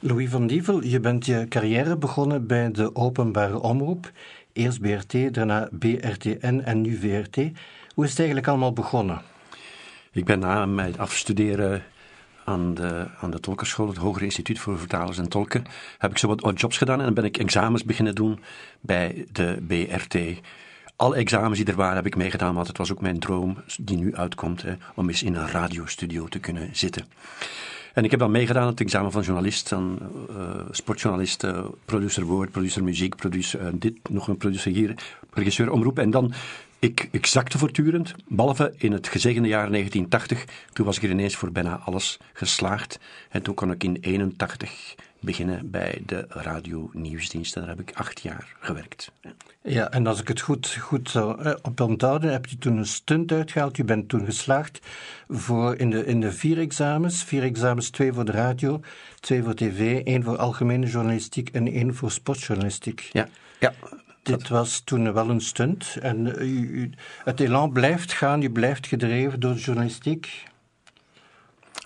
Louis van Dievel, je bent je carrière begonnen bij de openbare omroep. Eerst BRT, daarna BRTN en nu VRT. Hoe is het eigenlijk allemaal begonnen? Ik ben na mijn afstuderen aan de, aan de tolkenschool, het Hoger Instituut voor Vertalers en Tolken, heb ik zo wat jobs gedaan en dan ben ik examens beginnen doen bij de BRT. Alle examens die er waren heb ik meegedaan, want het was ook mijn droom, die nu uitkomt, om eens in een radiostudio te kunnen zitten. En ik heb dan meegedaan het examen van journalist, dan, uh, sportjournalist, uh, producer woord, producer muziek, producer, uh, dit, nog een producer hier, regisseur omroep. En dan ik, ik zakte voortdurend, behalve in het gezegende jaar 1980. Toen was ik er ineens voor bijna alles geslaagd. En toen kon ik in 81 beginnen bij de radio nieuwsdienst. En daar heb ik acht jaar gewerkt. Ja, en als ik het goed, goed zou eh, op onthouden, heb je toen een stunt uitgehaald. Je bent toen geslaagd voor in, de, in de vier examens. Vier examens, twee voor de radio, twee voor tv, één voor algemene journalistiek en één voor sportjournalistiek. Ja, ja dit was toen wel een stunt. En eh, u, het elan blijft gaan, je blijft gedreven door de journalistiek.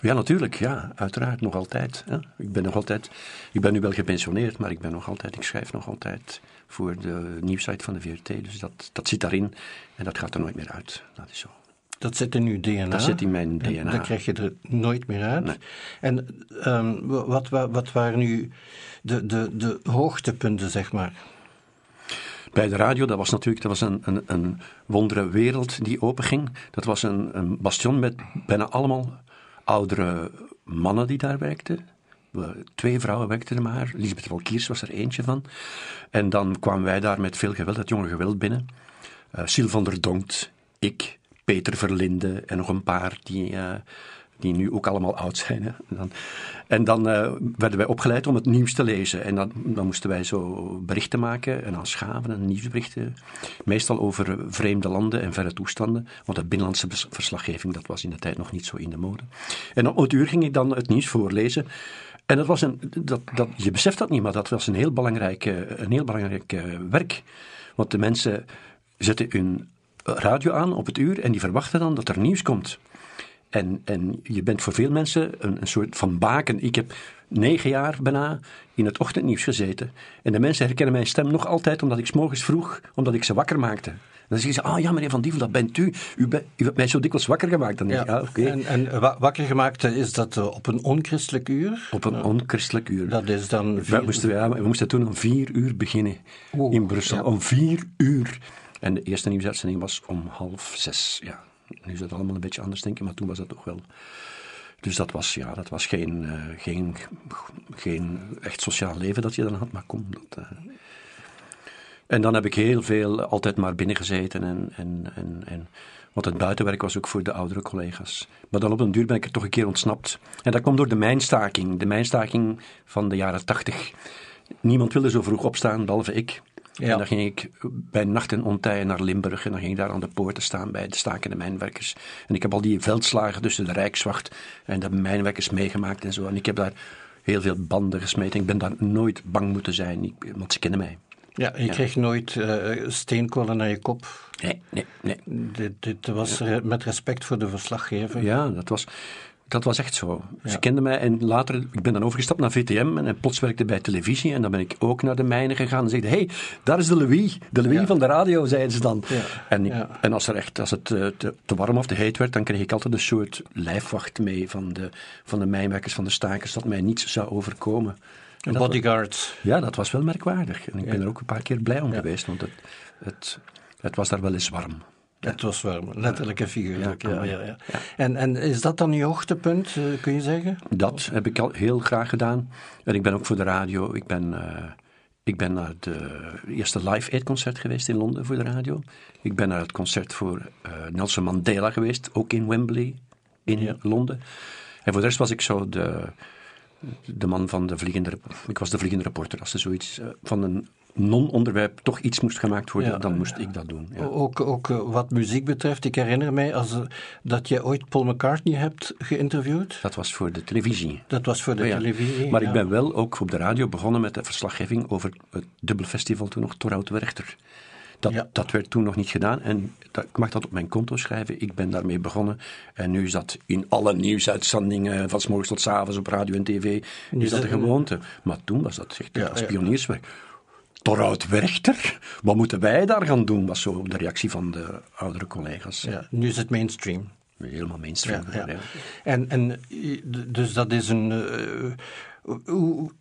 Ja, natuurlijk, ja, uiteraard, nog altijd. Ik ben nog altijd, ik ben nu wel gepensioneerd, maar ik ben nog altijd, ik schrijf nog altijd voor de nieuwsite van de VRT. Dus dat, dat zit daarin en dat gaat er nooit meer uit. Dat is zo. Dat zit in uw DNA? Dat zit in mijn DNA. Dan krijg je er nooit meer uit. En um, wat, wat, wat waren nu de, de, de hoogtepunten, zeg maar? Bij de radio, dat was natuurlijk dat was een, een, een wondere wereld die openging. Dat was een, een bastion met bijna allemaal oudere mannen die daar werkten. Twee vrouwen werkten er maar. Lisbeth Valkiers was er eentje van. En dan kwamen wij daar met veel geweld, het jonge geweld binnen. Uh, Sil van der Donkt, ik, Peter Verlinde en nog een paar die, uh, die nu ook allemaal oud zijn. Hè. En dan, en dan uh, werden wij opgeleid om het nieuws te lezen. En dan, dan moesten wij zo berichten maken en aanschaven en nieuwsberichten. Meestal over vreemde landen en verre toestanden. Want de binnenlandse verslaggeving, dat was in de tijd nog niet zo in de mode. En om het uur ging ik dan het nieuws voorlezen. En dat was een, dat, dat, je beseft dat niet, maar dat was een heel belangrijk, een heel belangrijk uh, werk. Want de mensen zetten hun radio aan op het uur en die verwachten dan dat er nieuws komt. En, en je bent voor veel mensen een, een soort van baken. Ik heb negen jaar bijna in het ochtendnieuws gezeten. En de mensen herkennen mijn stem nog altijd omdat ik s morgens vroeg, omdat ik ze wakker maakte. Dan zeggen ze, ah ja meneer Van Dievel, dat bent u. U, ben, u hebt mij zo dikwijls wakker gemaakt. Dan ja, ja oké. En, en wakker gemaakt, is dat eh, op een onchristelijk uur? Op een onchristelijk uur. Dat is dan... Vier... We, moesten, ja, we moesten toen om vier uur beginnen in Brussel. Ja. Om vier uur. En de eerste nieuwsuitzending was om half zes, ja. Nu is dat allemaal een beetje anders, denk ik, maar toen was dat toch wel. Dus dat was, ja, dat was geen, uh, geen, geen echt sociaal leven dat je dan had, maar kom. Dat, uh... En dan heb ik heel veel altijd maar binnengezeten en, en, en, en want het buitenwerk was ook voor de oudere collega's. Maar dan op een duur ben ik er toch een keer ontsnapt. En dat kwam door de mijnstaking. De mijnstaking van de jaren tachtig. Niemand wilde zo vroeg opstaan, behalve ik. Ja. En dan ging ik bij nacht en ontij naar Limburg en dan ging ik daar aan de poorten staan bij de stakende mijnwerkers. En ik heb al die veldslagen tussen de Rijkswacht en de mijnwerkers meegemaakt en zo. En ik heb daar heel veel banden gesmeten. Ik ben daar nooit bang moeten zijn, want ze kennen mij. Ja, je ja. kreeg nooit uh, steenkolen naar je kop. Nee, nee, nee. Dit, dit was ja. met respect voor de verslaggever. Ja, dat was. Dat was echt zo. Ja. Ze kenden mij en later, ik ben dan overgestapt naar VTM en, en plots werkte bij televisie en dan ben ik ook naar de mijnen gegaan en zeiden, hé, hey, daar is de Louis, de Louis ja. van de radio, zeiden ze dan. Ja. En, ik, en als, er echt, als het te, te, te, warm of te heet werd, dan kreeg ik altijd een soort lijfwacht mee van de, van de mijnwerkers, van de stakers, dat mij niets zou overkomen. Een bodyguard. Ja, dat was wel merkwaardig. En ik ben er ook een paar keer blij om geweest, want het, het, het was daar wel eens warm. Het was warm, letterlijk en figuurlijk. Ja, ja, ja, En, en is dat dan je hoogtepunt, uh, kun je zeggen? Dat heb ik al heel graag gedaan. En ik ben ook voor de radio. Ik ben, uh, ik ben naar het eerste Live Aid concert geweest in Londen voor de radio. Ik ben naar het concert voor uh, Nelson Mandela geweest, ook in Wembley in Londen. En voor de rest was ik zo de, de man van de vliegende... Ik was de vliegende reporter, als er zoiets van een non-onderwerp toch iets moest gemaakt worden, ja, dan moest ja. ik dat doen. Ja. Ook, ook uh, wat muziek betreft, ik herinner mij als, uh, dat je ooit Paul McCartney hebt geïnterviewd. Dat was voor de televisie. Dat was voor de televisie. Maar ik ben wel ook op de radio begonnen met de verslaggeving over het dubbelfestival toen nog Torhout Werchter. Dat, Ja. dat werd toen nog niet gedaan en dat, ik mag dat op mijn konto schrijven. Ik ben daarmee begonnen en nu is dat in alle nieuwsuitzendingen, van s morgens tot s avonds op radio en tv, is dat de gewoonte. Maar toen was dat echt Ja, als pionierswerk. Torhout Werchter, wat moeten wij daar gaan doen, was zo de reactie van de oudere collega's. Ja, nu is het mainstream. Helemaal mainstream. Ja. En, en dus dat is een. eh, hoe-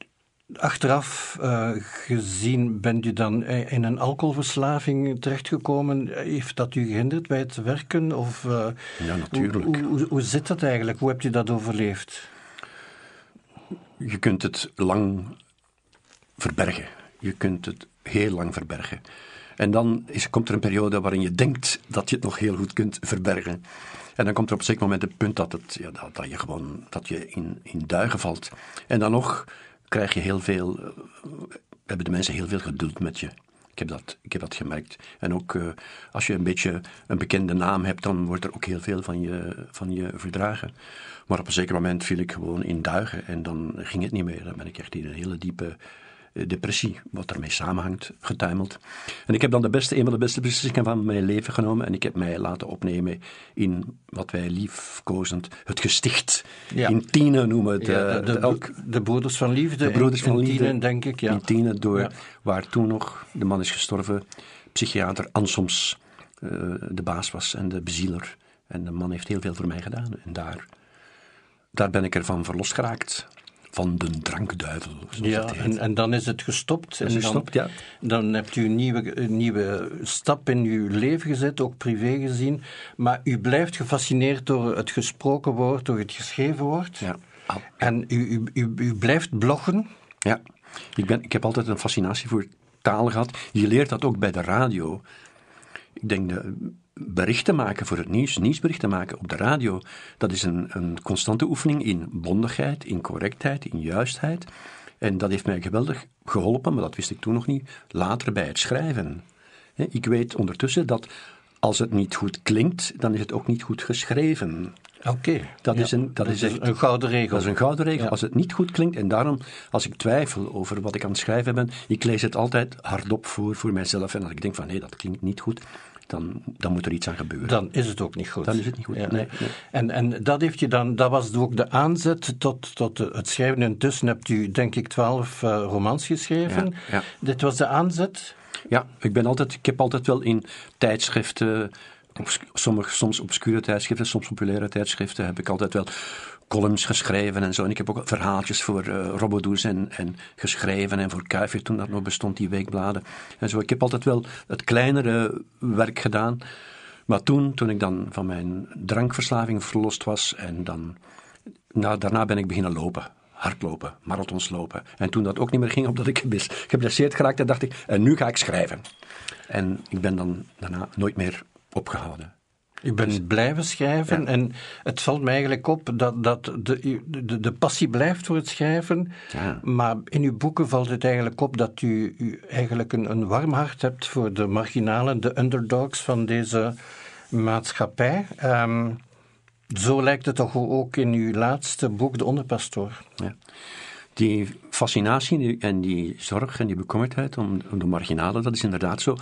achteraf eh, gezien bent u dan in een alcoholverslaving terechtgekomen. Heeft dat u gehinderd bij het werken? Of, eh, Ja, natuurlijk. Hoe, hoe, hoe zit dat eigenlijk? Hoe hebt u dat overleefd? Je kunt het lang verbergen. Je kunt het heel lang verbergen. En dan is, komt er een periode waarin je denkt dat je het nog heel goed kunt verbergen. En dan komt er op een zeker moment een punt dat, het, ja, dat, je gewoon dat je in, in duigen valt. En dan nog krijg je heel veel, eh, hebben de mensen heel veel geduld met je. Ik heb dat, ik heb dat gemerkt. En ook eh, als je een beetje een bekende naam hebt, dan wordt er ook heel veel van je, van je verdragen. Maar op een zeker moment viel ik gewoon in duigen en dan ging het niet meer. Dan ben ik echt in een hele diepe depressie, wat ermee samenhangt, getuimeld. En ik heb dan de beste, een van de beste beslissingen van mijn leven genomen en ik heb mij laten opnemen in wat wij liefkozend het gesticht Ja. in Tiene noemen. Ja, eh, de, de, elk- de Broeders van Liefde. de Broeders van in Liefde. Tienen, denk ik. Ja. In Tiene, door, Ja. waar toen nog, de man is gestorven, psychiater Ansoms eh, de baas was en de bezieler. En de man heeft heel veel voor mij gedaan. En daar, daar ben ik ervan verlost geraakt. Van de drankduivel, Ja, en, en dan is het gestopt. en dan, ja. Dan hebt u een nieuwe, een nieuwe stap in uw leven gezet, ook privé gezien. Maar u blijft gefascineerd door het gesproken woord, door het geschreven woord. Ja. Ah, En u, u, u, u blijft bloggen. Ja, ik, ben, ik heb altijd een fascinatie voor taal gehad. Je leert dat ook bij de radio. Ik denk de berichten maken voor het nieuws, nieuwsberichten maken op de radio, dat is een, een constante oefening in bondigheid, in correctheid, in juistheid. En dat heeft mij geweldig geholpen, maar dat wist ik toen nog niet, later bij het schrijven. Ik weet ondertussen dat als het niet goed klinkt, dan is het ook niet goed geschreven. Oké. Dat Ja, is een- dat is echt- een gouden regel. Dat is een gouden regel. Ja. Als het niet goed klinkt, en daarom, als ik twijfel over wat ik aan het schrijven ben, ik lees het altijd hardop voor, voor mijzelf. En als ik denk van, nee, dat klinkt niet goed, dan, dan moet er iets aan gebeuren. Dan is het ook niet goed. Dan is het niet goed. Nee, nee. En, en dat, heeft je dan, dat was ook de aanzet tot, tot het schrijven. Intussen hebt u, denk ik, twaalf eh, romans geschreven. Ja, ja. Dit was de aanzet. Ja, ik, ben altijd, ik heb altijd wel in tijdschriften, sommige, soms obscure tijdschriften, soms populaire tijdschriften, heb ik altijd wel columns geschreven en zo. En ik heb ook verhaaltjes voor eh Robodoes en, en geschreven en voor Kuifje toen dat nog bestond, die weekbladen. En zo. Ik heb altijd wel het kleinere werk gedaan. Maar toen, toen ik dan van mijn drankverslaving verlost was en dan, nou, daarna ben ik beginnen lopen. Hardlopen, marathons lopen. En toen dat ook niet meer ging, omdat ik geblesseerd geraakte, dacht ik, en nu ga ik schrijven. En ik ben dan daarna nooit meer opgehouden. U bent blijven schrijven Ja. en het valt mij eigenlijk op dat, dat de, de, de passie blijft voor het schrijven. Ja. Maar in uw boeken valt het eigenlijk op dat u, u eigenlijk een, een warm hart hebt voor de marginalen, de underdogs van deze maatschappij. Ehm, zo lijkt het toch ook in uw laatste boek, De Onderpastoor. Ja. Die fascinatie en die zorg en die bekommerdheid om, om de marginalen, dat is inderdaad zo.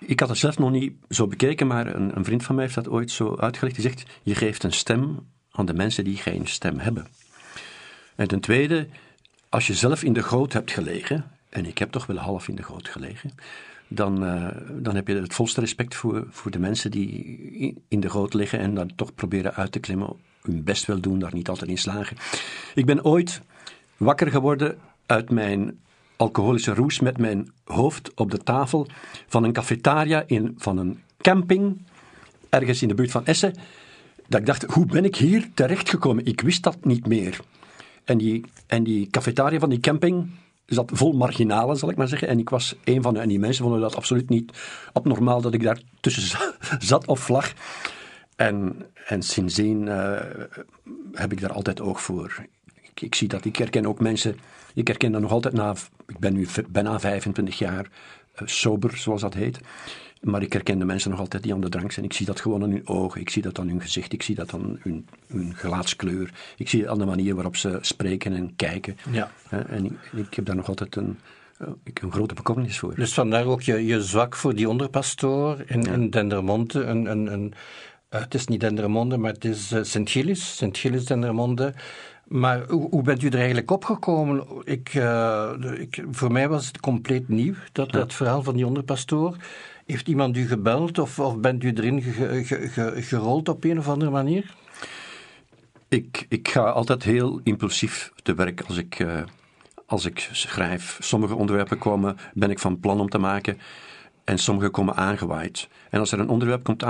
Ik had het zelf nog niet zo bekeken, maar een, een vriend van mij heeft dat ooit zo uitgelegd. Die zegt, je geeft een stem aan de mensen die geen stem hebben. En ten tweede, als je zelf in de goot hebt gelegen, en ik heb toch wel half in de goot gelegen, dan, eh, dan heb je het volste respect voor, voor de mensen die in- de goot liggen en dan toch proberen uit te klimmen, hun best wel doen, daar niet altijd in slagen. Ik ben ooit wakker geworden uit mijn alcoholische roes met mijn hoofd op de tafel van een cafetaria in, van een camping ergens in de buurt van Essen. Dat ik dacht, hoe ben ik hier terechtgekomen? Ik wist dat niet meer. En die, en die cafetaria van die camping zat vol marginalen, zal ik maar zeggen. En ik was een van de, en die mensen vonden dat absoluut niet abnormaal dat ik daar tussen za- zat of lag. En, en sindsdien eh, heb ik daar altijd oog voor. Ik, ik zie dat, ik herken ook mensen, ik herken dat nog altijd na, ik ben nu bijna 25 jaar eh, sober, zoals dat heet. Maar ik herken de mensen nog altijd die aan de drank zijn. Ik zie dat gewoon aan hun ogen, ik zie dat aan hun gezicht, ik zie dat aan hun, hun gelaatskleur. Ik zie het aan de manier waarop ze spreken en kijken. Ja. En ik, ik heb daar nog altijd een, ik een grote bekommernis voor. Dus vandaar ook je, je zwak voor die onderpastoor in, in Dendermonde. Een, een, een, uh, het is niet Dendermonde, maar het is Sint-Gilles, Sint-Gilles Dendermonde. Maar hoe, hoe, bent u er eigenlijk opgekomen? Ik, uh, ik, voor mij was het compleet nieuw, dat, dat verhaal van die onderpastoor. Heeft iemand u gebeld of, of bent u erin ge, ge, ge, gerold op een of andere manier? Ik, ik ga altijd heel impulsief te werk als ik, uh, als ik schrijf. Sommige onderwerpen komen, ben ik van plan om te maken en sommige komen aangewaaid. En als er een onderwerp komt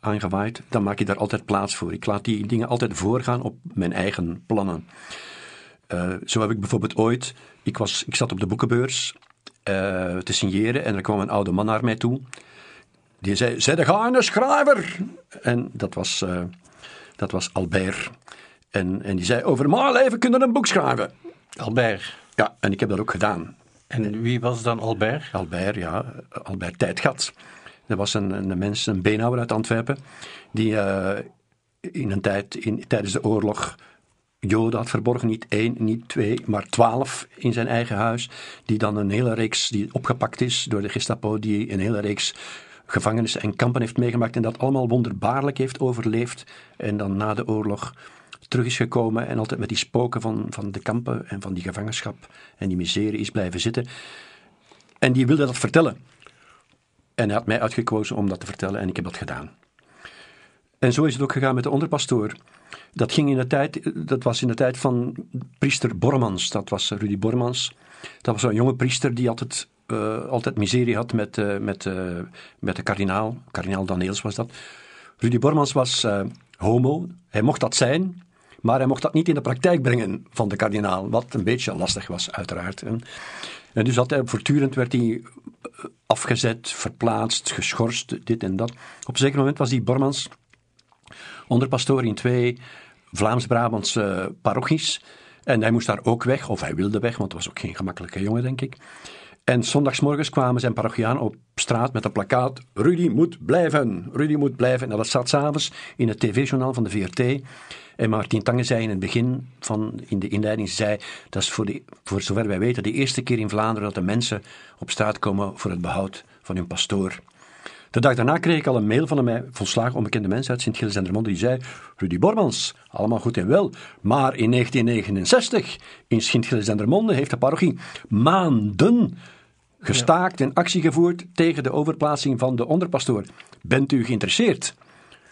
aangewaaid, dan maak ik daar altijd plaats voor. Ik laat die dingen altijd voorgaan op mijn eigen plannen. Uh, zo heb ik bijvoorbeeld ooit, ik, was, ik zat op de boekenbeurs uh, te signeren en er kwam een oude man naar mij toe. Die zei, zij de gaande schrijver? En dat was, uh, dat was Albert. En, en die zei, over mijn leven kunnen een boek schrijven. Albert? Ja, en ik heb dat ook gedaan. En wie was dan Albert? Albert, ja, Albert Tijdgat. Dat was een, een mens, een beenhouwer uit Antwerpen, die uh, in een tijd, in, tijdens de oorlog Joden had verborgen, niet één, niet twee, maar twaalf in zijn eigen huis, die dan een hele reeks, die opgepakt is door de Gestapo, die een hele reeks gevangenissen en kampen heeft meegemaakt en dat allemaal wonderbaarlijk heeft overleefd en dan na de oorlog terug is gekomen en altijd met die spoken van, van de kampen en van die gevangenschap en die miserie is blijven zitten. En die wilde dat vertellen. En hij had mij uitgekozen om dat te vertellen en ik heb dat gedaan. En zo is het ook gegaan met de onderpastoor. Dat, ging in de tijd, dat was in de tijd van priester Bormans. Dat was Rudy Bormans. Dat was een jonge priester die altijd, uh, altijd miserie had met, uh, met, uh, met de kardinaal. Kardinaal Daniels was dat. Rudy Bormans was homo. Hij mocht dat zijn, maar hij mocht dat niet in de praktijk brengen van de kardinaal. Wat een beetje lastig was, uiteraard. En, dus had hij, voortdurend werd hij afgezet, verplaatst, geschorst, dit en dat. Op een zeker moment was die Bormans onderpastoor in twee Vlaams-Brabantse parochies. En hij moest daar ook weg, of hij wilde weg, want het was ook geen gemakkelijke jongen, denk ik. En zondagsmorgens kwamen zijn parochianen op straat met een plakkaat: Rudy moet blijven, Rudy moet blijven. En dat staat s'avonds in het tv-journaal van de VRT. En Martin Tange zei in het begin, van, in de inleiding, zei, dat is voor, de, voor zover wij weten de eerste keer in Vlaanderen dat de mensen op straat komen voor het behoud van hun pastoor. De dag daarna kreeg ik al een mail van een mij volslagen onbekende mens uit Sint-Gilles en Dermonde die zei, Rudy Bormans, allemaal goed en wel, maar in 1969 in Sint-Gilles en Dermonde heeft de parochie maanden gestaakt en actie gevoerd tegen de overplaatsing van de onderpastoor. Bent u geïnteresseerd?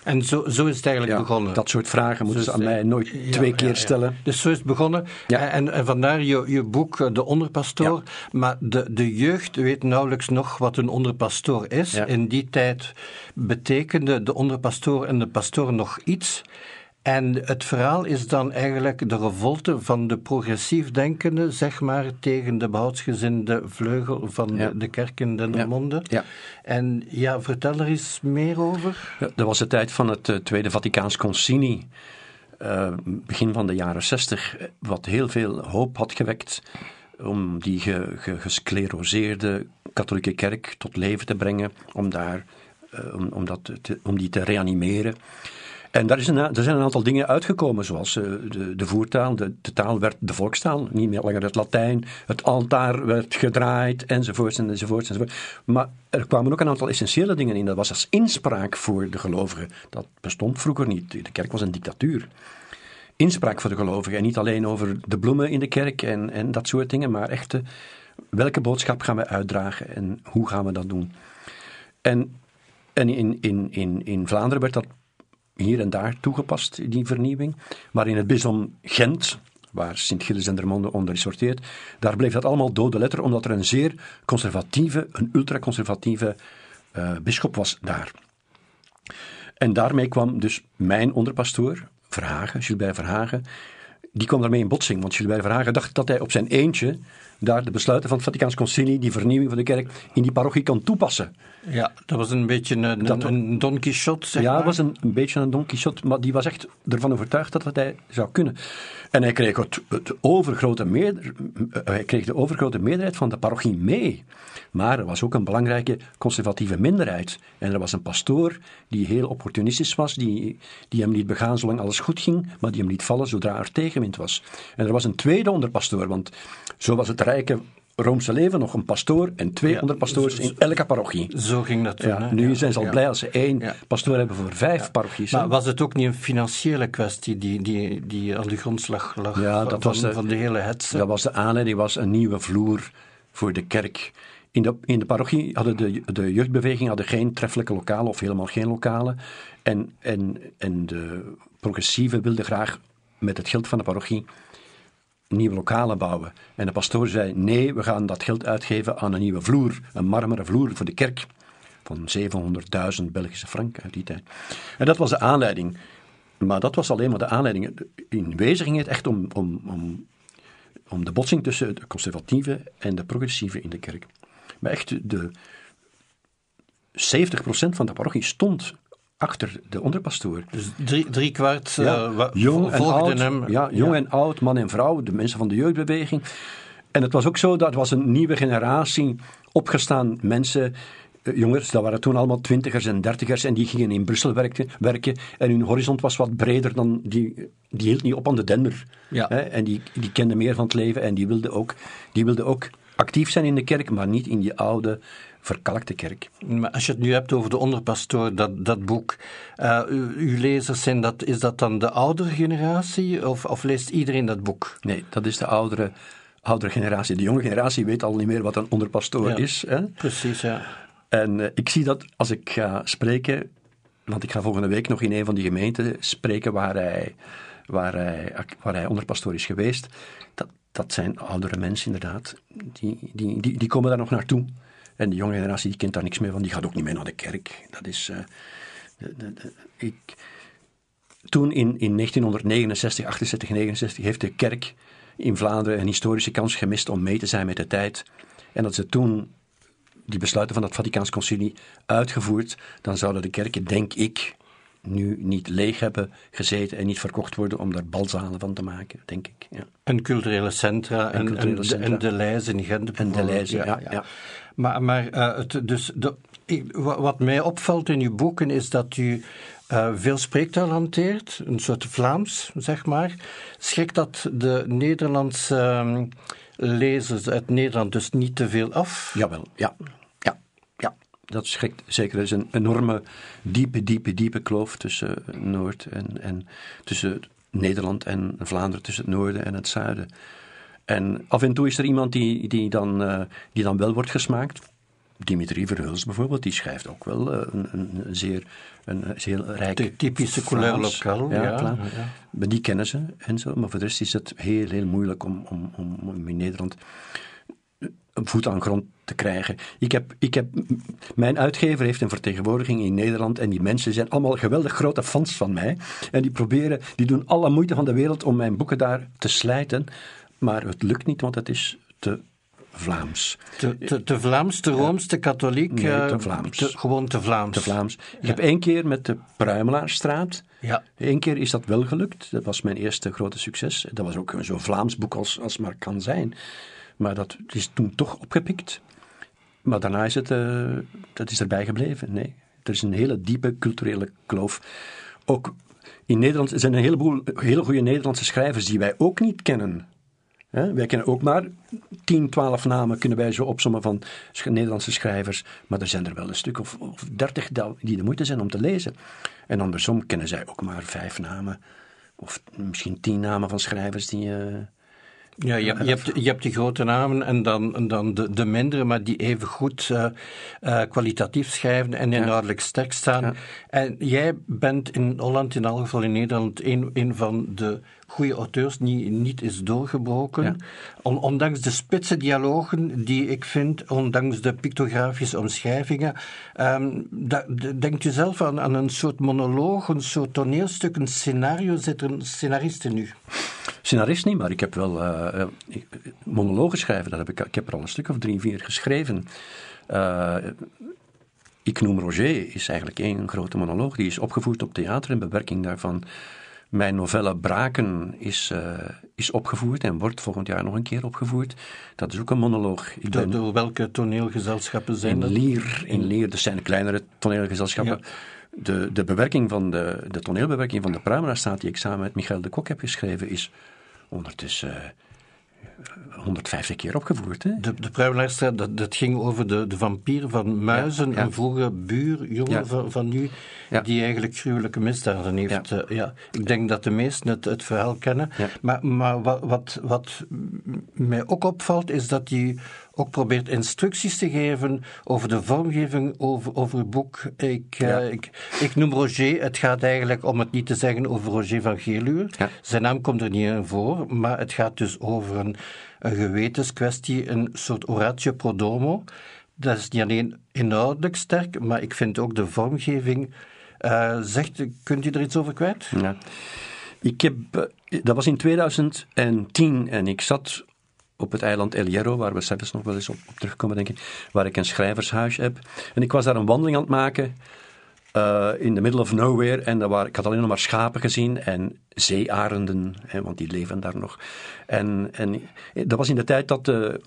En zo, zo is het eigenlijk ja, begonnen. Dat soort vragen moeten ze aan mij nooit ja, twee keer stellen. Dus zo is het begonnen. En, en, vandaar je, je boek De Onderpastoor. Maar de, de jeugd weet nauwelijks nog wat een onderpastoor is. In die tijd betekende de onderpastoor en de pastoor nog iets. En het verhaal is dan eigenlijk de revolte van de progressief denkende, zeg maar, tegen de behoudsgezinde vleugel van ja. de, de, kerk in Dendermonde. Ja. ja. En ja, vertel er eens meer over. Ja, dat was de tijd van het uh, Tweede Vaticaans Concilie, uh, begin van de jaren zestig, wat heel veel hoop had gewekt om die ge, ge, gescleroseerde katholieke kerk tot leven te brengen, om, daar, uh, om, om, dat te, om die te reanimeren. En daar, is een, er zijn een aantal dingen uitgekomen, zoals uh, de, de, voertaal. De, taal werd de volkstaal, niet meer langer het Latijn. Het altaar werd gedraaid, enzovoorts, enzovoorts, enzovoorts. Maar er kwamen ook een aantal essentiële dingen in. Dat was als inspraak voor de gelovigen. Dat bestond vroeger niet. De kerk was een dictatuur. Inspraak voor de gelovigen. En niet alleen over de bloemen in de kerk en, en dat soort dingen, maar echt welke boodschap gaan we uitdragen en hoe gaan we dat doen. En, en in, in, in, in Vlaanderen werd dat hier en daar toegepast, die vernieuwing. Maar in het bisdom Gent, waar Sint-Gilles en Dermonde onder sorteert, daar bleef dat allemaal dode letter, omdat er een zeer conservatieve, een ultraconservatieve uh, bisschop was daar. En daarmee kwam dus mijn onderpastoor, Verhagen, Gilbert Verhagen, die kwam daarmee in botsing. Want Gilbert Verhagen dacht dat hij op zijn eentje daar de besluiten van het Vaticaans Concilie, die vernieuwing van de kerk, in die parochie kan toepassen. Ja, dat was een beetje een, dat, een Don Quixote, zeg ja, maar. Ja, was een, een beetje een Don Quixote, maar die was echt ervan overtuigd dat dat hij zou kunnen. En hij kreeg, het, het overgrote meerder, hij kreeg de overgrote meerderheid van de parochie mee. Maar er was ook een belangrijke conservatieve minderheid. En er was een pastoor die heel opportunistisch was, die, die hem liet begaan zolang alles goed ging, maar die hem liet vallen zodra er tegenwind was. En er was een tweede onderpastoor, want zo was het rijke Roomse leven nog een pastoor en twee onderpastoors in elke parochie. Zo ging dat toen. Ja, hè? nu Ja, zijn ze al ja. blij als ze één Ja. pastoor hebben voor vijf parochies. Maar was het ook niet een financiële kwestie die, die, die aan de grondslag lag Ja, van, dat was de- van de hele hetze? Dat was de aanleiding, was een nieuwe vloer voor de kerk. In de, in de parochie hadden de, de jeugdbeweging hadden geen treffelijke lokalen of helemaal geen lokalen. En, en, en de progressieven wilden graag met het geld van de parochie nieuwe lokalen bouwen. En de pastoor zei: nee, we gaan dat geld uitgeven aan een nieuwe vloer, een marmeren vloer voor de kerk. Van 700.000 Belgische frank uit die tijd. En dat was de aanleiding. Maar dat was alleen maar de aanleiding. In wezen ging het echt om, om, om, om de botsing tussen de conservatieven en de progressieven in de kerk. Maar echt, de 70% van de parochie stond achter de onderpastoor. Dus drie, drie kwart Ja, eh, jong en volgden oud, hem. ja, jong en oud, man en vrouw, de mensen van de jeugdbeweging. En het was ook zo, dat was een nieuwe generatie opgestaan mensen, eh, jongens, dat waren toen allemaal twintigers en dertigers en die gingen in Brussel werken, werken en hun horizont was wat breder dan, die, die hield niet op aan de dender. Ja. Hè, en die, die kenden meer van het leven en die wilden ook, die wilden ook actief zijn in de kerk, maar niet in die oude, verkalkte kerk. Maar als je het nu hebt over de onderpastoor, dat, dat boek, eh, uw, uw lezers zijn dat, is dat dan de oudere generatie of, of leest iedereen dat boek? Nee, dat is de oudere, oudere generatie. De jonge generatie weet al niet meer wat een onderpastoor Ja. is. Hè? Precies, ja. En eh, ik zie dat als ik ga spreken, want ik ga volgende week nog in een van die gemeenten spreken waar hij, waar hij, waar hij onderpastoor is geweest. Dat, dat zijn oudere mensen inderdaad, die, die, die, die komen daar nog naartoe. En de jonge generatie die kent daar niks meer van, die gaat ook niet meer naar de kerk. Dat is, eh, de- de- ik, toen in, in 1969, 68, 69 heeft de kerk in Vlaanderen een historische kans gemist om mee te zijn met de tijd. En dat ze toen die besluiten van het Vaticaans Concilie uitgevoerd, dan zouden de kerken, denk ik, nu niet leeg hebben gezeten en niet verkocht worden om daar balzalen van te maken, denk ik. Ja. En culturele centra en, culturele en, de- centra. en de Leijs in Gent. En de. Leijzen, ja, ja. Maar, maar eh, het, dus de, ik- wat mij opvalt in uw boeken is dat u eh, veel spreektaal hanteert, een soort Vlaams, zeg maar. Schrikt dat de Nederlandse ehm, lezers uit Nederland dus niet te veel af? Jawel, ja. Dat schrikt zeker. Er is een enorme, diepe, diepe, diepe kloof tussen Noord en, en tussen Nederland en Vlaanderen, tussen het noorden en het zuiden. En af en toe is er iemand die, die, dan, eh, die dan wel wordt gesmaakt. Dimitri Verhulst bijvoorbeeld, die schrijft ook wel eh, een, een, zeer, een zeer rijk... Typische couleur lokaal, ja, klaar. ja. Maar die kennen ze en zo. Maar voor de rest is het heel, heel moeilijk om, om, om in Nederland een voet aan grond te krijgen. Ik heb, ik heb, mijn uitgever heeft een vertegenwoordiging in Nederland en die mensen zijn allemaal geweldig grote fans van mij. En die proberen, die doen alle moeite van de wereld om mijn boeken daar te slijten. Maar het lukt niet, want het is te Vlaams. Te, te, te Vlaams, te Rooms, te katholiek? Nee, eh, te Vlaams. te- gewoon te Vlaams. Te Vlaams. Ik heb één keer met de Pruimelaarstraat. Ja. Eén keer is dat wel gelukt. Dat was mijn eerste grote succes. Dat was ook zo'n Vlaams boek als, als maar kan zijn. Maar dat is toen toch opgepikt. Maar daarna is het, eh, dat is erbij gebleven. Nee, er is een hele diepe culturele kloof. Ook in Nederland er zijn een heleboel hele goede Nederlandse schrijvers die wij ook niet kennen. Wij kennen ook maar 10, 12 namen kunnen wij zo opsommen van Nederlandse schrijvers. Maar er zijn er wel een stuk of, of 30 da- die de moeite zijn om te lezen. En andersom kennen zij ook maar vijf namen. Of misschien tien namen van schrijvers die. eh, Ja, je, je, hebt, je hebt die grote namen en dan, en dan de, de mindere, maar die even goed eh, eh, kwalitatief schrijven en inhoudelijk sterk staan. Ja. En jij bent in Holland, in elk geval in Nederland, een, een van de goede auteurs die niet is doorgebroken. Ja. On- ondanks de spitse dialogen die ik vind, ondanks de pictografische omschrijvingen. Ehm, da- de- denkt u zelf aan, aan een soort monoloog, een soort toneelstuk, een scenario? Zit er een scenarist in u? Scenarist niet, maar ik heb wel eh, eh, monologen schrijven. Dat heb ik, ik heb er al een stuk of drie, vier geschreven. Eh, ik noem Roger, is eigenlijk één grote monoloog. Die is opgevoerd op theater en bewerking daarvan. Mijn novelle Braken is, eh, is opgevoerd en wordt volgend jaar nog een keer opgevoerd. Dat is ook een monoloog. Ik Door, ben door welke toneelgezelschappen zijn in dat? Lier, in Lier, dat zijn kleinere toneelgezelschappen. De, de, bewerking van de, de toneelbewerking van de Pruimeraarstaat die ik samen met Michael de Kok heb geschreven is ondertussen eh, 150 keer opgevoerd. Hè? De, de dat, dat ging over de, de vampier van Muizen, Ja, ja. een vroege buurjongen Ja. van, van u, Ja. die eigenlijk gruwelijke misdaden heeft. Ja. eh, ja. Ik denk dat de meesten het, het verhaal kennen. Maar, maar wat, wat, wat mij ook opvalt, is dat hij ook probeert instructies te geven over de vormgeving over, over het boek. Ik, eh, ik, ik noem Roger, het gaat eigenlijk, om het niet te zeggen, over Roger van Geluur. Ja. Zijn naam komt er niet in voor, maar het gaat dus over een, een gewetenskwestie, een soort oratio pro domo. Dat is niet alleen inhoudelijk sterk, maar ik vind ook de vormgeving. eh, zegt, kunt u er iets over kwijt? Ja. Ik heb, eh, dat was in 2010 en ik zat op het eiland El Hierro, waar we zelfs nog wel eens op, op terugkomen, denk ik, waar ik een schrijvershuis heb. En ik was daar een wandeling aan het maken eh, in the middle of nowhere. En daar waren, ik had alleen nog maar schapen gezien en zeearenden, hè, want die leven daar nog. En, en dat was in de tijd dat de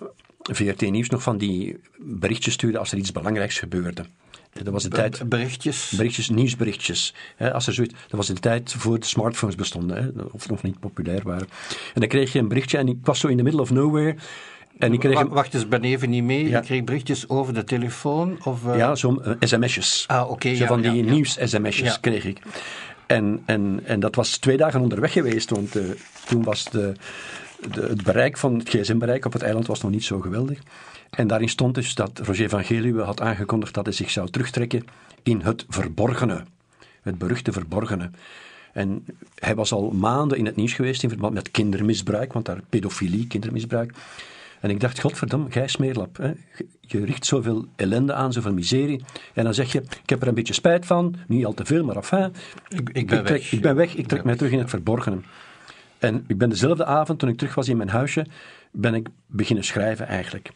VRT Nieuws nog van die berichtjes stuurde als er iets belangrijks gebeurde. Dat was de tijd Berichtjes. berichtjes, nieuwsberichtjes. Als er zoiets, dat was in de tijd voor de smartphones bestonden, of nog niet populair waren. En dan kreeg je een berichtje en ik was zo in the middle of nowhere. En ik kreeg Wacht eens, ben even niet mee. Ja. Je kreeg berichtjes over de telefoon? Of, eh, ja, zo'n eh, sms'jes. Ah, oké, Zo ja, van die ja, nieuws-sms'jes kreeg ik. En, en, en dat was twee dagen onderweg geweest, want eh, toen was de, de, het bereik van het gsm-bereik op het eiland was nog niet zo geweldig. En daarin stond dus dat Roger van Geluwe had aangekondigd dat hij zich zou terugtrekken in het verborgene. Het beruchte verborgene. En hij was al maanden in het nieuws geweest in verband met kindermisbruik, want daar pedofilie, kindermisbruik. En ik dacht, godverdomme, gij smeerlap. Hè? Je richt zoveel ellende aan, zoveel miserie. En dan zeg je, ik heb er een beetje spijt van, niet al te veel, maar enfin. Ik, ik ben trek, weg. ik ben weg, ik trek mij terug in het verborgene. En ik ben dezelfde avond, toen ik terug was in mijn huisje, ben ik beginnen schrijven eigenlijk.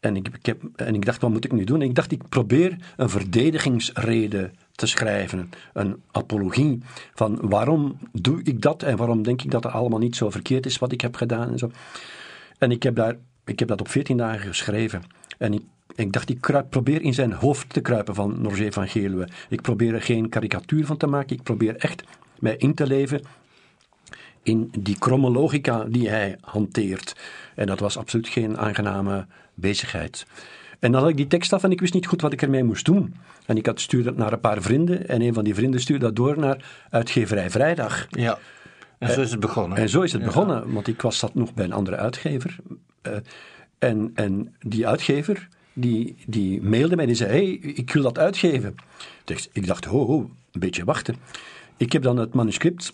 En ik, ik heb, en ik dacht, wat moet ik nu doen? En ik dacht, ik probeer een verdedigingsrede te schrijven. Een apologie van waarom doe ik dat en waarom denk ik dat het allemaal niet zo verkeerd is wat ik heb gedaan en zo. En ik heb, daar, ik heb dat op 14 dagen geschreven. En ik, ik dacht, ik probeer in zijn hoofd te kruipen van Roger van Geluwe. Ik probeer er geen karikatuur van te maken. Ik probeer echt mij in te leven in die kromme logica die hij hanteert. En dat was absoluut geen aangename bezigheid. En dan had ik die tekst af en ik wist niet goed wat ik ermee moest doen. En ik had stuurde naar een paar vrienden en een van die vrienden stuurde dat door naar uitgeverij Vrijdag. Ja. En zo is het begonnen. En zo is het begonnen, want ik was zat nog bij een andere uitgever. Eh, en, en die uitgever, die, die mailde mij en die zei, hey, ik wil dat uitgeven. Dus ik dacht, ho, ho, een beetje wachten. Ik heb dan het manuscript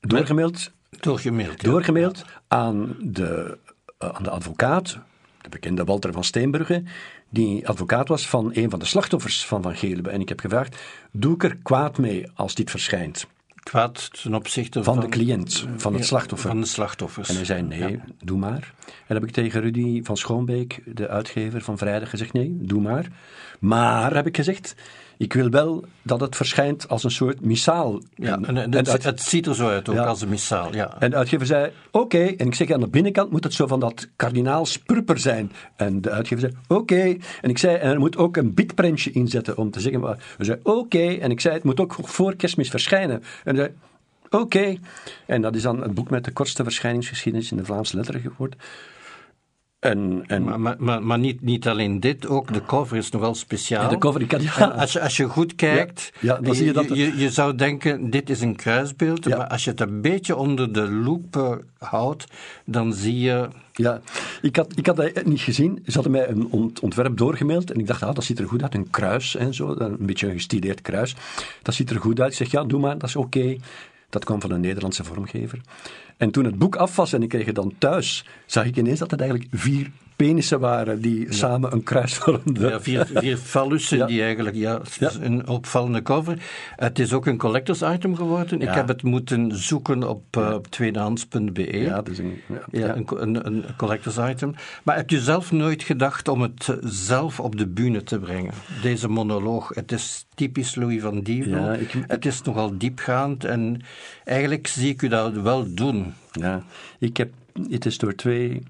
doorgemaild, Doorgemaild. ja. doorgemaild aan, de, eh, aan de advocaat, de bekende Walter van Steenbrugge, die advocaat was van een van de slachtoffers van Van Geluwe. En ik heb gevraagd, doe ik er kwaad mee als dit verschijnt? Kwaad ten opzichte Van van... de cliënt, van het Ja, slachtoffer. Van de slachtoffers. En hij zei, nee, doe maar. En heb ik tegen Rudy van Schoonbeek, de uitgever van Vrijdag, gezegd, nee, doe maar. Maar, heb ik gezegd, ik wil wel dat het verschijnt als een soort missaal. Ja, En- en, en en het, ziet er zo uit, ook Ja. als een missaal. Ja. en de uitgever zei, oké. En ik zeg, aan de binnenkant moet het zo van dat kardinaals purper zijn. En de uitgever zei, oké. En ik zei, en er moet ook een bitprintje inzetten om te zeggen, maar hij zei, oké. En ik zei, het moet ook voor kerstmis verschijnen. En hij zei, oké. En dat is dan het boek met de kortste verschijningsgeschiedenis in de Vlaamse letteren geworden. En, en Maar, maar, maar, maar niet, niet alleen dit, ook de cover is nogal speciaal. de cover, ik ja, als, je, als je goed kijkt, Ja, ja, dan zie je dat- je, je zou denken, dit is een kruisbeeld, Ja. maar als je het een beetje onder de loep houdt, dan zie je... Ja, ik had, ik had dat niet gezien. Ze hadden mij een ont- ontwerp doorgemaild en ik dacht, ah, dat ziet er goed uit. Een kruis en zo, een beetje een gestileerd kruis. Dat ziet er goed uit. Ik zeg, ja, doe maar, dat is oké. Dat kwam van een Nederlandse vormgever. En toen het boek af was en ik kreeg het dan thuis, zag ik ineens dat het eigenlijk vier penissen waren die samen een kruis vormden. Ja, vier, vier fallussen Ja. die eigenlijk, ja, een opvallende cover. Het is ook een collectors item geworden. Ik heb het moeten zoeken op eh, tweedehands.be. Ja, is een... Ja. Een, een, een collectors item. Maar heb je zelf nooit gedacht om het zelf op de bühne te brengen? Deze monoloog. Het is typisch Louis van Dievel. Ja, ik- Het is nogal diepgaand en eigenlijk zie ik u dat wel doen. Ja, ik heb, het is door twee,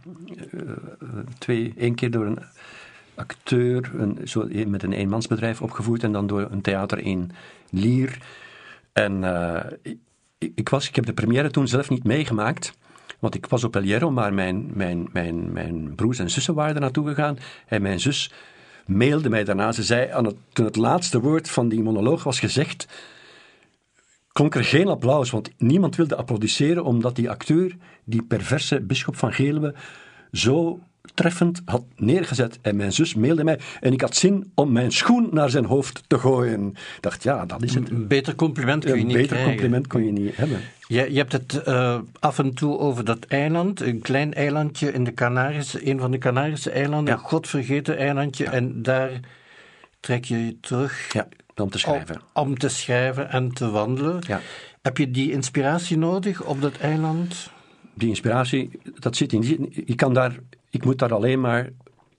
eh, twee één keer door een acteur een, zo, met een eenmansbedrijf opgevoerd en dan door een theater in Lier. En eh, ik, ik, was, ik heb de première toen zelf niet meegemaakt, Want ik was op El maar mijn, mijn, mijn, mijn broers en zussen waren er naartoe gegaan. En mijn zus mailde mij daarna. Ze zei, aan het, toen het laatste woord van die monoloog was gezegd, klonk er geen applaus, want niemand wilde applaudisseren, omdat die acteur, die perverse bisschop van Geelwe, zo treffend had neergezet. En mijn zus mailde mij en ik had zin om mijn schoen naar zijn hoofd te gooien. Ik dacht, ja, dat is het. Een beter compliment kun je Een niet beter krijgen. compliment kon je niet hebben. Je, je hebt het eh, af en toe over dat eiland, een klein eilandje in de Canarische, een van de Canarische eilanden, Ja. godvergeten eilandje, en daar trek je je terug Ja, om te schrijven. Om, om te schrijven en te wandelen. Ja. Heb je die inspiratie nodig op dat eiland? die inspiratie, dat zit in. die- Ik kan daar, ik moet daar alleen maar,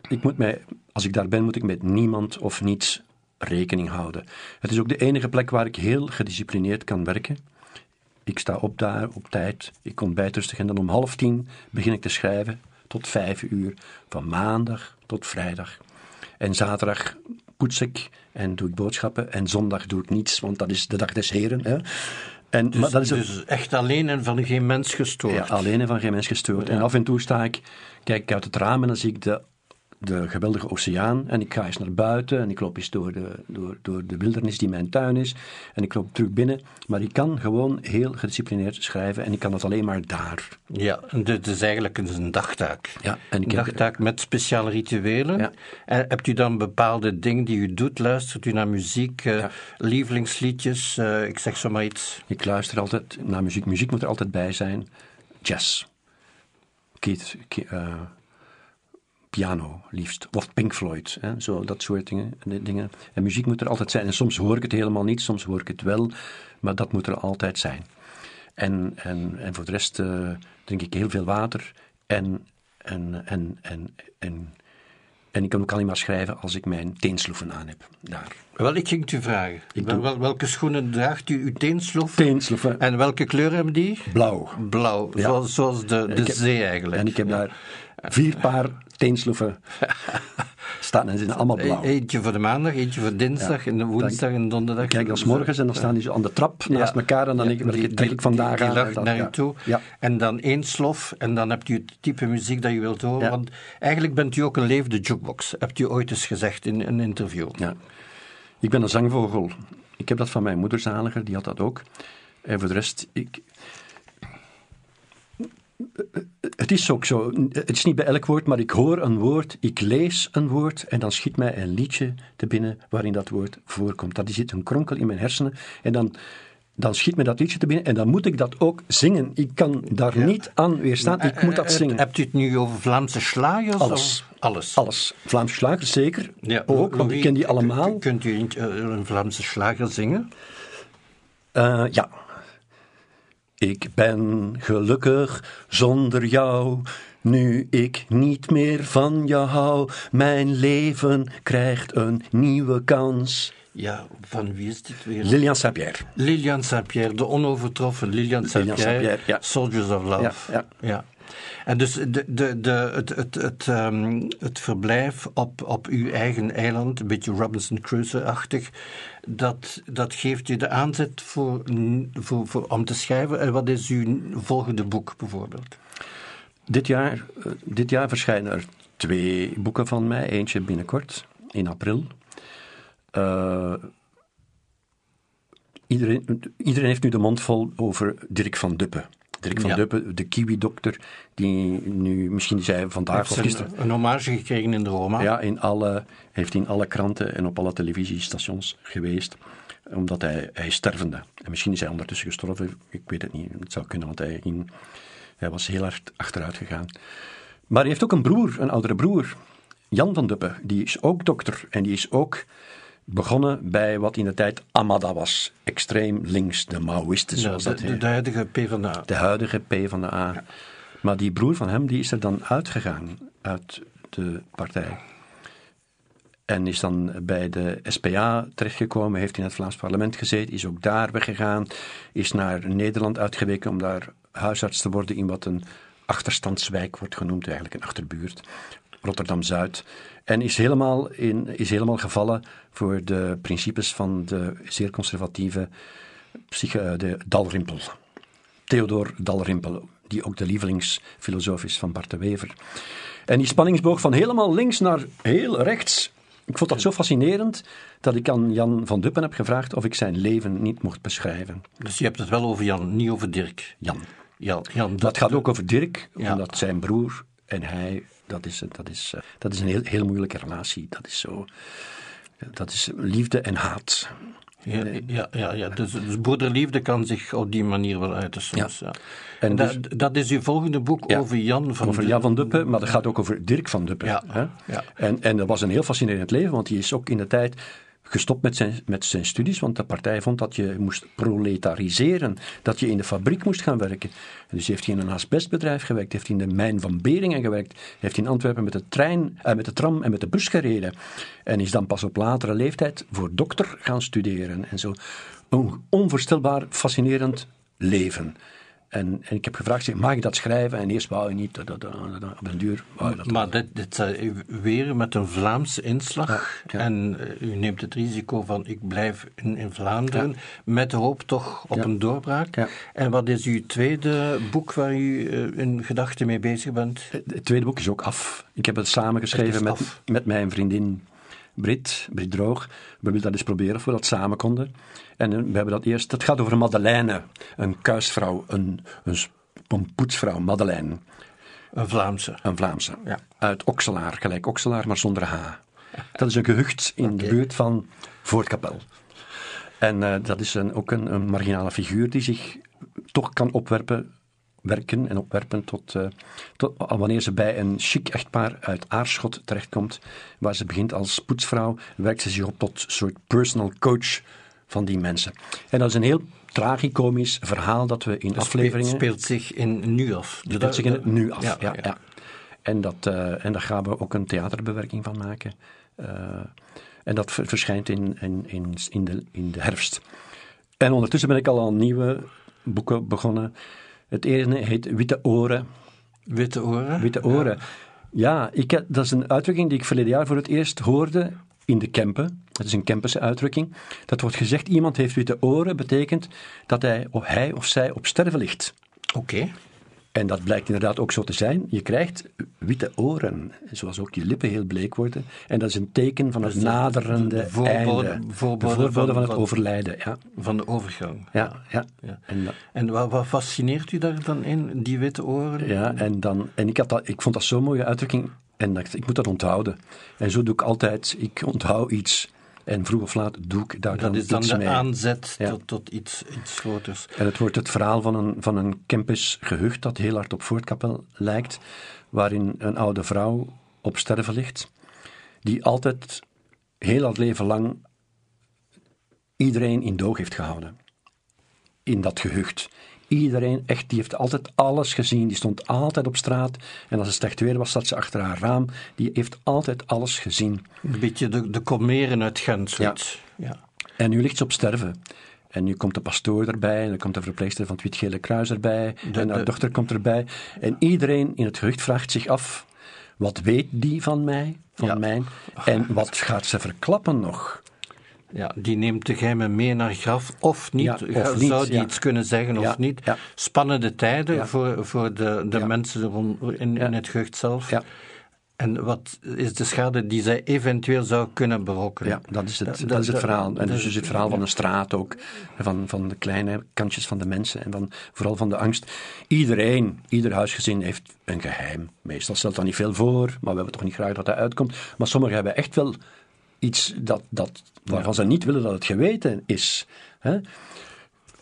ik moet mij, als ik daar ben, moet ik met niemand of niets rekening houden. Het is ook de enige plek waar ik heel gedisciplineerd kan werken. Ik sta op daar op tijd, ik kom bijtrustig en dan om half tien begin ik te schrijven tot vijf uur, van maandag tot vrijdag. En zaterdag poets ik en doe ik boodschappen en zondag doe ik niets, want dat is de dag des heren. Hè. En, Dus, maar dat is dus echt alleen en van geen mens gestoord. ja, alleen en van geen mens gestoord. En af en toe sta ik, kijk ik uit het raam en dan zie ik de, de geweldige oceaan. En ik ga eens naar buiten en ik loop eens door de, door, door de wildernis die mijn tuin is. En ik loop terug binnen. Maar ik kan gewoon heel gedisciplineerd schrijven en ik kan dat alleen maar daar. Ja, dit is eigenlijk een dagtaak. Ja, en ik een heb- dagtaak met speciale rituelen. Ja. En hebt u dan bepaalde dingen die u doet? Luistert u naar muziek, eh, lievelingsliedjes? eh, ik zeg zomaar iets. Ik luister altijd naar muziek. Muziek moet er altijd bij zijn. Jazz. Keith, Ke- eh, piano liefst. Of Pink Floyd. Hè? Zo, dat soort dingen, dingen. En muziek moet er altijd zijn. En soms hoor ik het helemaal niet, soms hoor ik het wel. Maar dat moet er altijd zijn. En, en, en voor de rest eh, drink ik heel veel water. En, en, en, en, en, en ik kan ook alleen maar schrijven als ik mijn teensloeven aan heb. Daar. Wel, ik ging het u vragen. Wel- welke schoenen draagt u? Uw teensloef? Teensloeven. En welke kleur hebben die? Blauw. Blauw, Ja. zoals, zoals de, de zee eigenlijk. En ik heb Ja. daar vier paar teensloeven staan en ze zijn allemaal blauw. E- Eentje voor de maandag, eentje voor dinsdag, en woensdag en donderdag. Kijk als morgens en dan staan die zo aan de trap naast elkaar en dan denk ik, die- trek ik vandaag die? Die naar u toe. En dan één slof en dan hebt u het type muziek dat u wilt horen. Want eigenlijk bent u ook een levende jukebox, hebt u ooit eens gezegd in een interview. Ja. Ik ben een zangvogel. Ik heb dat van mijn moeder zaliger, die had dat ook. En voor de rest, ik... Het is ook zo, het is niet bij elk woord, maar ik hoor een woord, ik lees een woord en dan schiet mij een liedje te binnen waarin dat woord voorkomt. Dat zit een kronkel in mijn hersenen en dan, dan schiet me dat liedje te binnen en dan moet ik dat ook zingen. Ik kan daar niet aan weerstaan, ik moet dat Eh, zingen. Hebt u het nu over Vlaamse slagers? Alles. of- Alles. Alles. Vlaamse slagers zeker, Ja, ook, want ik ken die allemaal. Kunt u een, eh, Vlaamse slager zingen? Eh, ja. Ik ben gelukkig zonder jou, nu ik niet meer van jou hou. Mijn leven krijgt een nieuwe kans. Ja, van wie is dit weer? Lilian Saint-Pierre. Lilian Saint-Pierre, de onovertroffen Lilian Saint-Pierre, ja. Soldiers of Love. Ja, ja. En dus de, de, de, het, het, het, ehm, het verblijf op, op uw eigen eiland, een beetje Robinson Crusoe-achtig, dat, dat geeft u de aanzet voor, voor, voor, om te schrijven. En wat is uw volgende boek bijvoorbeeld? Dit jaar, eh, dit jaar verschijnen er twee boeken van mij. Eentje binnenkort, in april. Eh, iedereen, iedereen heeft nu de mond vol over Dirk van Duppen. Dirk van Ja. Duppen, de kiwi-dokter, die nu, misschien zei vandaag of gisteren... een, een hommage gekregen in de Roma. Ja, in alle, heeft in alle kranten en op alle televisiestations geweest, omdat hij, hij is stervende. En misschien is hij ondertussen gestorven, ik weet het niet. Het zou kunnen, want hij, ging, hij was heel hard achteruit gegaan. Maar hij heeft ook een broer, een oudere broer, Jan van Duppen. Die is ook dokter en die is ook begonnen bij wat in de tijd Amada was. Extreem links, de Maoïsten, Ja, zoals de, dat heet. de huidige PvdA. De huidige P van de A. Maar die broer van hem die is er dan uitgegaan uit de partij. En is dan bij de SPA terechtgekomen, heeft in het Vlaams parlement gezeten, is ook daar weggegaan, is naar Nederland uitgeweken om daar huisarts te worden in wat een achterstandswijk wordt genoemd, eigenlijk een achterbuurt, Rotterdam-Zuid. En is helemaal, in, is helemaal gevallen voor de principes van de zeer conservatieve psyche, de Dalrimpel. Theodor Dalrimpel. die ook de lievelingsfilosoof is van Bart de Wever. En die spanningsboog van helemaal links naar heel rechts, ik vond dat zo fascinerend dat ik aan Jan van Duppen heb gevraagd of ik zijn leven niet mocht beschrijven. Dus je hebt het wel over Jan, niet over Dirk. Jan. Jan, Jan Dat gaat ook over Dirk, Ja. omdat zijn broer en hij, dat is, dat is, eh, dat is een heel, heel moeilijke relatie. Dat is zo, dat is liefde en haat. Ja, ja, ja, ja. Dus, dus broederliefde kan zich op die manier wel uiten soms. Ja. En En dus- dat, dat is uw volgende boek Ja. over Jan van Over Jan van Duppen, maar dat gaat ook over Dirk van Duppen. Ja, Hè? ja. En, en dat was een heel fascinerend leven, want hij is ook in de tijd gestopt met zijn, met zijn studies, want de partij vond dat je moest proletariseren, dat je in de fabriek moest gaan werken. En dus heeft hij in een asbestbedrijf gewerkt, heeft hij in de mijn van Beringen gewerkt, heeft in Antwerpen met de trein, eh, met de tram en met de bus gereden. En is dan pas op latere leeftijd voor dokter gaan studeren. En zo een onvoorstelbaar fascinerend leven. En, en ik heb gevraagd, zeg, mag ik dat schrijven? En eerst wou je niet, dat, dat, dat, dat, op een duur wou je dat. Maar dit, dit eh, weer met een Vlaamse inslag. Ja, ja. En eh, u neemt het risico van ik blijf in, in Vlaanderen. Met de hoop toch op een doorbraak. Ja. En wat is uw tweede boek waar u eh, in gedachten mee bezig bent? Het tweede boek is ook af. Ik heb het samen geschreven met, met mijn vriendin Brit, Brit Droog. We wilden dat eens proberen of we dat samen konden. En eh, we hebben dat eerst... Het gaat over Madeleine, een kuisvrouw, een, een, poetsvrouw, Madeleine. Een Vlaamse. Een Vlaamse. Ja. Uit Okselaar, gelijk Okselaar, maar zonder H. Dat is een gehucht in de buurt van Voortkapel. En eh, dat is een, ook een, een marginale figuur die zich toch kan opwerpen, werken en opwerpen tot, eh, tot wanneer ze bij een chic echtpaar uit Aarschot terechtkomt, waar ze begint als poetsvrouw, werkt ze zich op tot een soort personal coach van die mensen. En dat is een heel tragicomisch verhaal dat we in Dat afleveringen... speelt, speelt zich in nu af. Het speelt zich in het nu af. Ja, Ja. En, dat, eh, en daar gaan we ook een theaterbewerking van maken. Eh, en dat ver- verschijnt in, in, in, in, de, in de herfst. En ondertussen ben ik al aan nieuwe boeken begonnen. Het ene heet Witte Oren. Witte oren. Witte Oren. Ja, ik, dat is een uitdrukking die ik verleden jaar voor het eerst hoorde in de Kempen. Dat is een Kempense uitdrukking. Dat wordt gezegd, iemand heeft witte oren, betekent dat hij of, hij of zij op sterven ligt. Oké. En dat blijkt inderdaad ook zo te zijn. Je krijgt witte oren, zoals ook je lippen heel bleek worden. En dat is een teken van het Dus de- naderende de voorbode- einde. voorbode de voorbode van- van, het overlijden, ja. Van de overgang. Ja, ja. Ja. En, En wat, wat fascineert u daar dan in, die witte oren? ja, en, dan, en ik, had dat, ik vond dat zo'n mooie uitdrukking. En dacht, ik moet dat onthouden. En zo doe ik altijd, ik onthoud iets. En vroeg of laat doe ik daar Dat dan is dan iets de mee. aanzet Ja. tot, tot iets, iets groters. En het wordt het verhaal van een, van een dat heel hard op Voortkapel lijkt, waarin een oude vrouw op sterven ligt, die altijd heel haar leven lang iedereen in doog heeft gehouden. In dat gehucht. Iedereen, echt, die heeft altijd alles gezien. Die stond altijd op straat. En als het slecht weer was, zat ze achter haar raam. Die heeft altijd alles gezien. Een beetje de, de komeren uit Gent. zoiets. Ja. En nu ligt ze op sterven. En nu komt de pastoor erbij, en dan komt de verpleegster van het Wit-Gele Kruis erbij, De- en haar de- dochter komt erbij. En iedereen in het gehucht vraagt zich af, wat weet die van mij, van Ja. mij, en wat gaat ze verklappen nog? Ja, die neemt de geheimen mee naar graf of niet. Ja, of Zou niet, die ja. iets kunnen zeggen of niet? Spannende tijden voor, voor de, de mensen in, in het gehucht zelf. Ja. En wat is de schade die zij eventueel zou kunnen berokkenen? Ja, dat is het, Dat- dat, is het verhaal. En dus is- is het verhaal van de straat ook, van, van de kleine kantjes van de mensen en van, vooral van de angst. Iedereen, ieder huisgezin heeft een geheim. Meestal stelt dat niet veel voor, maar we hebben toch niet graag dat dat uitkomt. Maar sommigen hebben echt wel iets dat, dat, waarvan ze niet willen dat het geweten is. Hè?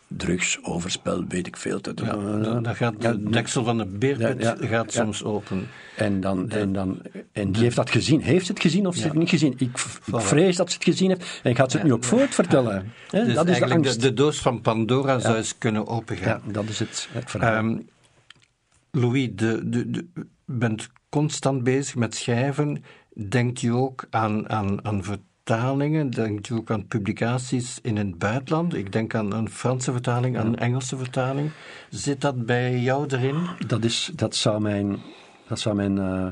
Drugs, overspel, weet ik veel. te Ja, dan, gaat de deksel van de beerput Ja, ja, gaat soms open. En, dan, en, dan, en die heeft dat gezien. Heeft ze het gezien of ze het niet gezien? Ik, ik vrees dat ze het gezien heeft en gaat ze het nu ook voortvertellen. Hè? Dus dat is de eigenlijk angst. de, de doos van Pandora zou eens kunnen opengaan. Ja, dat is het, het verhaal. Ehm, Louis, u bent constant bezig met schrijven. Denkt u ook aan, aan, aan vertalingen? Denkt u ook aan publicaties in het buitenland? Ik denk aan een Franse vertaling, aan een Engelse vertaling. Zit dat bij jou erin? dat, is, dat zou mijn, dat zou mijn eh,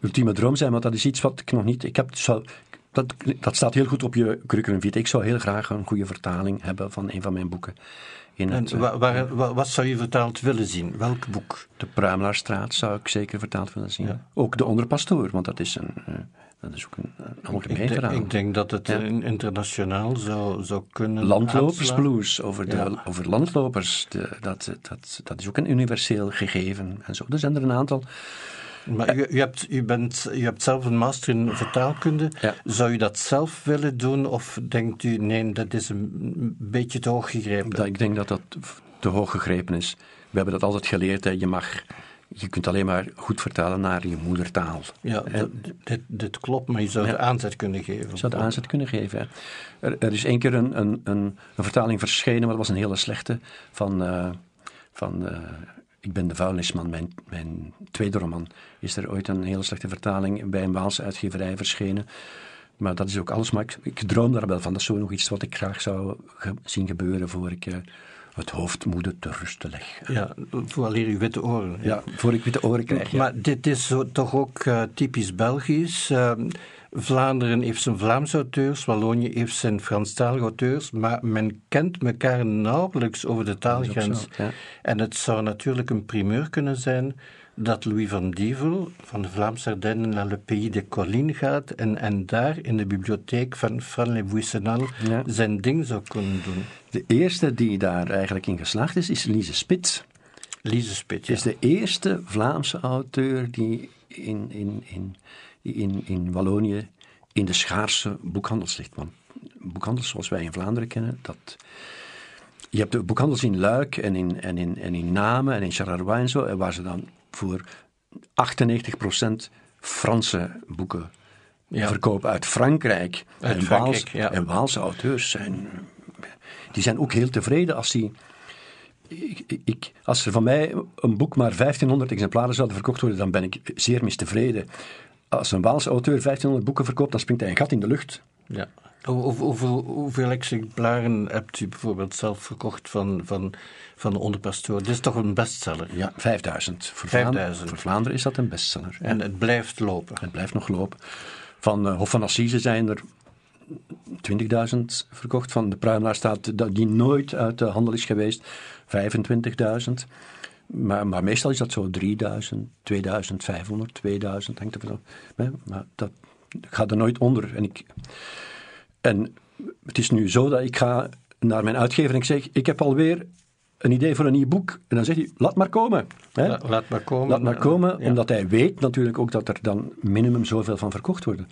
ultieme droom zijn, want dat is iets wat ik nog niet... Ik heb, zou, dat, dat staat heel goed op je curriculum vitae. Ik zou heel graag een goede vertaling hebben van een van mijn boeken. In het, en waar, waar, wat zou je vertaald willen zien? Welk boek? De Pruimelaarstraat zou ik zeker vertaald willen zien. Ja. Ook De Onderpastoor, want dat is een... Uh, dat is ook een, een algemeen verhaal. Ik denk dat het ja. internationaal zou, zou kunnen. Landlopersblues over, de, ja. over landlopers, de, dat, dat, dat is ook een universeel gegeven en zo. Er zijn er een aantal. Maar u, u, hebt, u, bent, u hebt zelf een master in vertaalkunde. Ja. Zou u dat zelf willen doen of denkt u, nee, dat is een beetje te hoog gegrepen? Dat, ik denk dat dat te hoog gegrepen is. We hebben dat altijd geleerd, hè. je mag je kunt alleen maar goed vertalen naar je moedertaal. Ja, dit, dit, klopt, maar je zou de aanzet kunnen geven. Je zou de aanzet kunnen geven. Er, er, is één keer een, een, een, een, vertaling verschenen, maar dat was een hele slechte, van, uh, van uh, Ik ben de vuilnisman, mijn, mijn tweede roman. Is er ooit een hele slechte vertaling bij een Waalse uitgeverij verschenen. Maar dat is ook alles. Maar ik, ik droom daar wel van. Dat is zo nog iets wat ik graag zou ge zien gebeuren voor ik... Uh, het hoofd moede te rusten leg. Ja, vooraleer je witte oren. Ja, voor ik witte oren krijg. Maar dit is zo, toch ook uh, typisch Belgisch. Uh, Vlaanderen heeft zijn Vlaamse auteurs, Wallonië heeft zijn Franstalige auteurs, maar men kent elkaar nauwelijks over de taalgrens. Zo, ja. En het zou natuurlijk een primeur kunnen zijn dat Louis van Dievel van de Vlaamse Ardennen naar Le Pays de Collines gaat en, en daar in de bibliotheek van Fran Le Buissenal ja. zijn ding zou kunnen doen. De eerste die daar eigenlijk in geslaagd is, is Lise Spits. Lise ja. is de eerste Vlaamse auteur die in, in, in, in, in Wallonië in de schaarse boekhandels ligt. Want boekhandels zoals wij in Vlaanderen kennen, dat... Je hebt de boekhandels in Luik en in, en in, en in Namen en in Charleroi en zo, waar ze dan voor 98% Franse boeken ja. verkopen uit Frankrijk. Uit en, Frankrijk Waals, ja. en Waalse auteurs zijn, die zijn ook heel tevreden als die. Ik, ik, als er van mij een boek maar 1500 exemplaren zouden verkocht worden, dan ben ik zeer mistevreden. Als een Waalse auteur 1500 boeken verkoopt, dan springt hij een gat in de lucht. Ja. Hoeveel, hoeveel exemplaren hebt u bijvoorbeeld zelf verkocht van, van, van de onderpastoor? Dit is toch een bestseller? Ja, 5000. Voor, 5000. Vlaanderen, voor Vlaanderen is dat een bestseller. En het blijft lopen? Het blijft nog lopen. Van uh, Hof van Assise zijn er 20.000 verkocht. Van de Pruimelaar staat die nooit uit de handel is geweest, 25.000. Maar, meestal is dat zo 3000, 2500, 2000, hangt er. Maar dat gaat er nooit onder. En ik, en het is nu zo dat ik ga naar mijn uitgever en ik zeg, ik heb alweer een idee voor een nieuw boek. En dan zegt hij, laat maar komen. Hè? La, laat maar komen. Laat maar komen, ja. omdat hij weet natuurlijk ook dat er dan minimum zoveel van verkocht worden.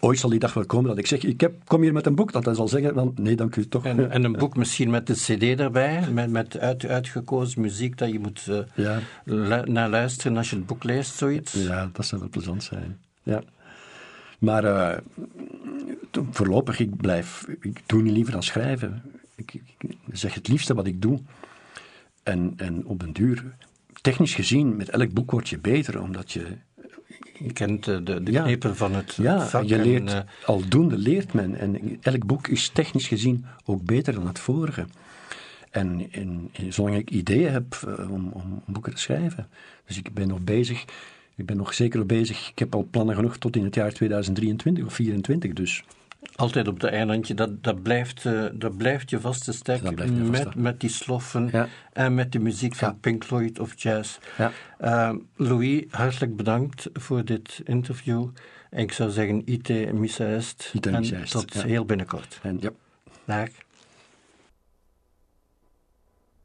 Ooit zal die dag wel komen dat ik zeg, ik heb, kom hier met een boek, dat hij zal zeggen, dan, nee, dank u toch. En, en een boek misschien met de cd erbij, met, met uit, uitgekozen muziek dat je moet uh, ja. lu naar luisteren als je het boek leest, zoiets. Ja, dat zou wel plezant zijn. Ja. Maar uh, voorlopig, ik blijf, ik doe niet liever dan schrijven. Ik, ik, zeg het liefste wat ik doe. En, en op een duur, technisch gezien, met elk boek word je beter, omdat je... Je kent de, de, de ja, knepen van het ja, vak. je leert, en, uh, aldoende leert men. En elk boek is technisch gezien ook beter dan het vorige. En, en, en zolang ik ideeën heb uh, om, om boeken te schrijven. Dus ik ben nog bezig ik ben nog zeker bezig. Ik heb al plannen genoeg tot in het jaar 2023 of 2024. Dus. Altijd op de eilandje, dat, dat, blijft, uh, dat blijft je vaste stek vast, met, met die sloffen ja. en met de muziek van Ja. Pink Floyd of jazz. Ja. Uh, Louis, hartelijk bedankt voor dit interview. En ik zou zeggen, ite missa est. En tot heel binnenkort. En ja. Dag.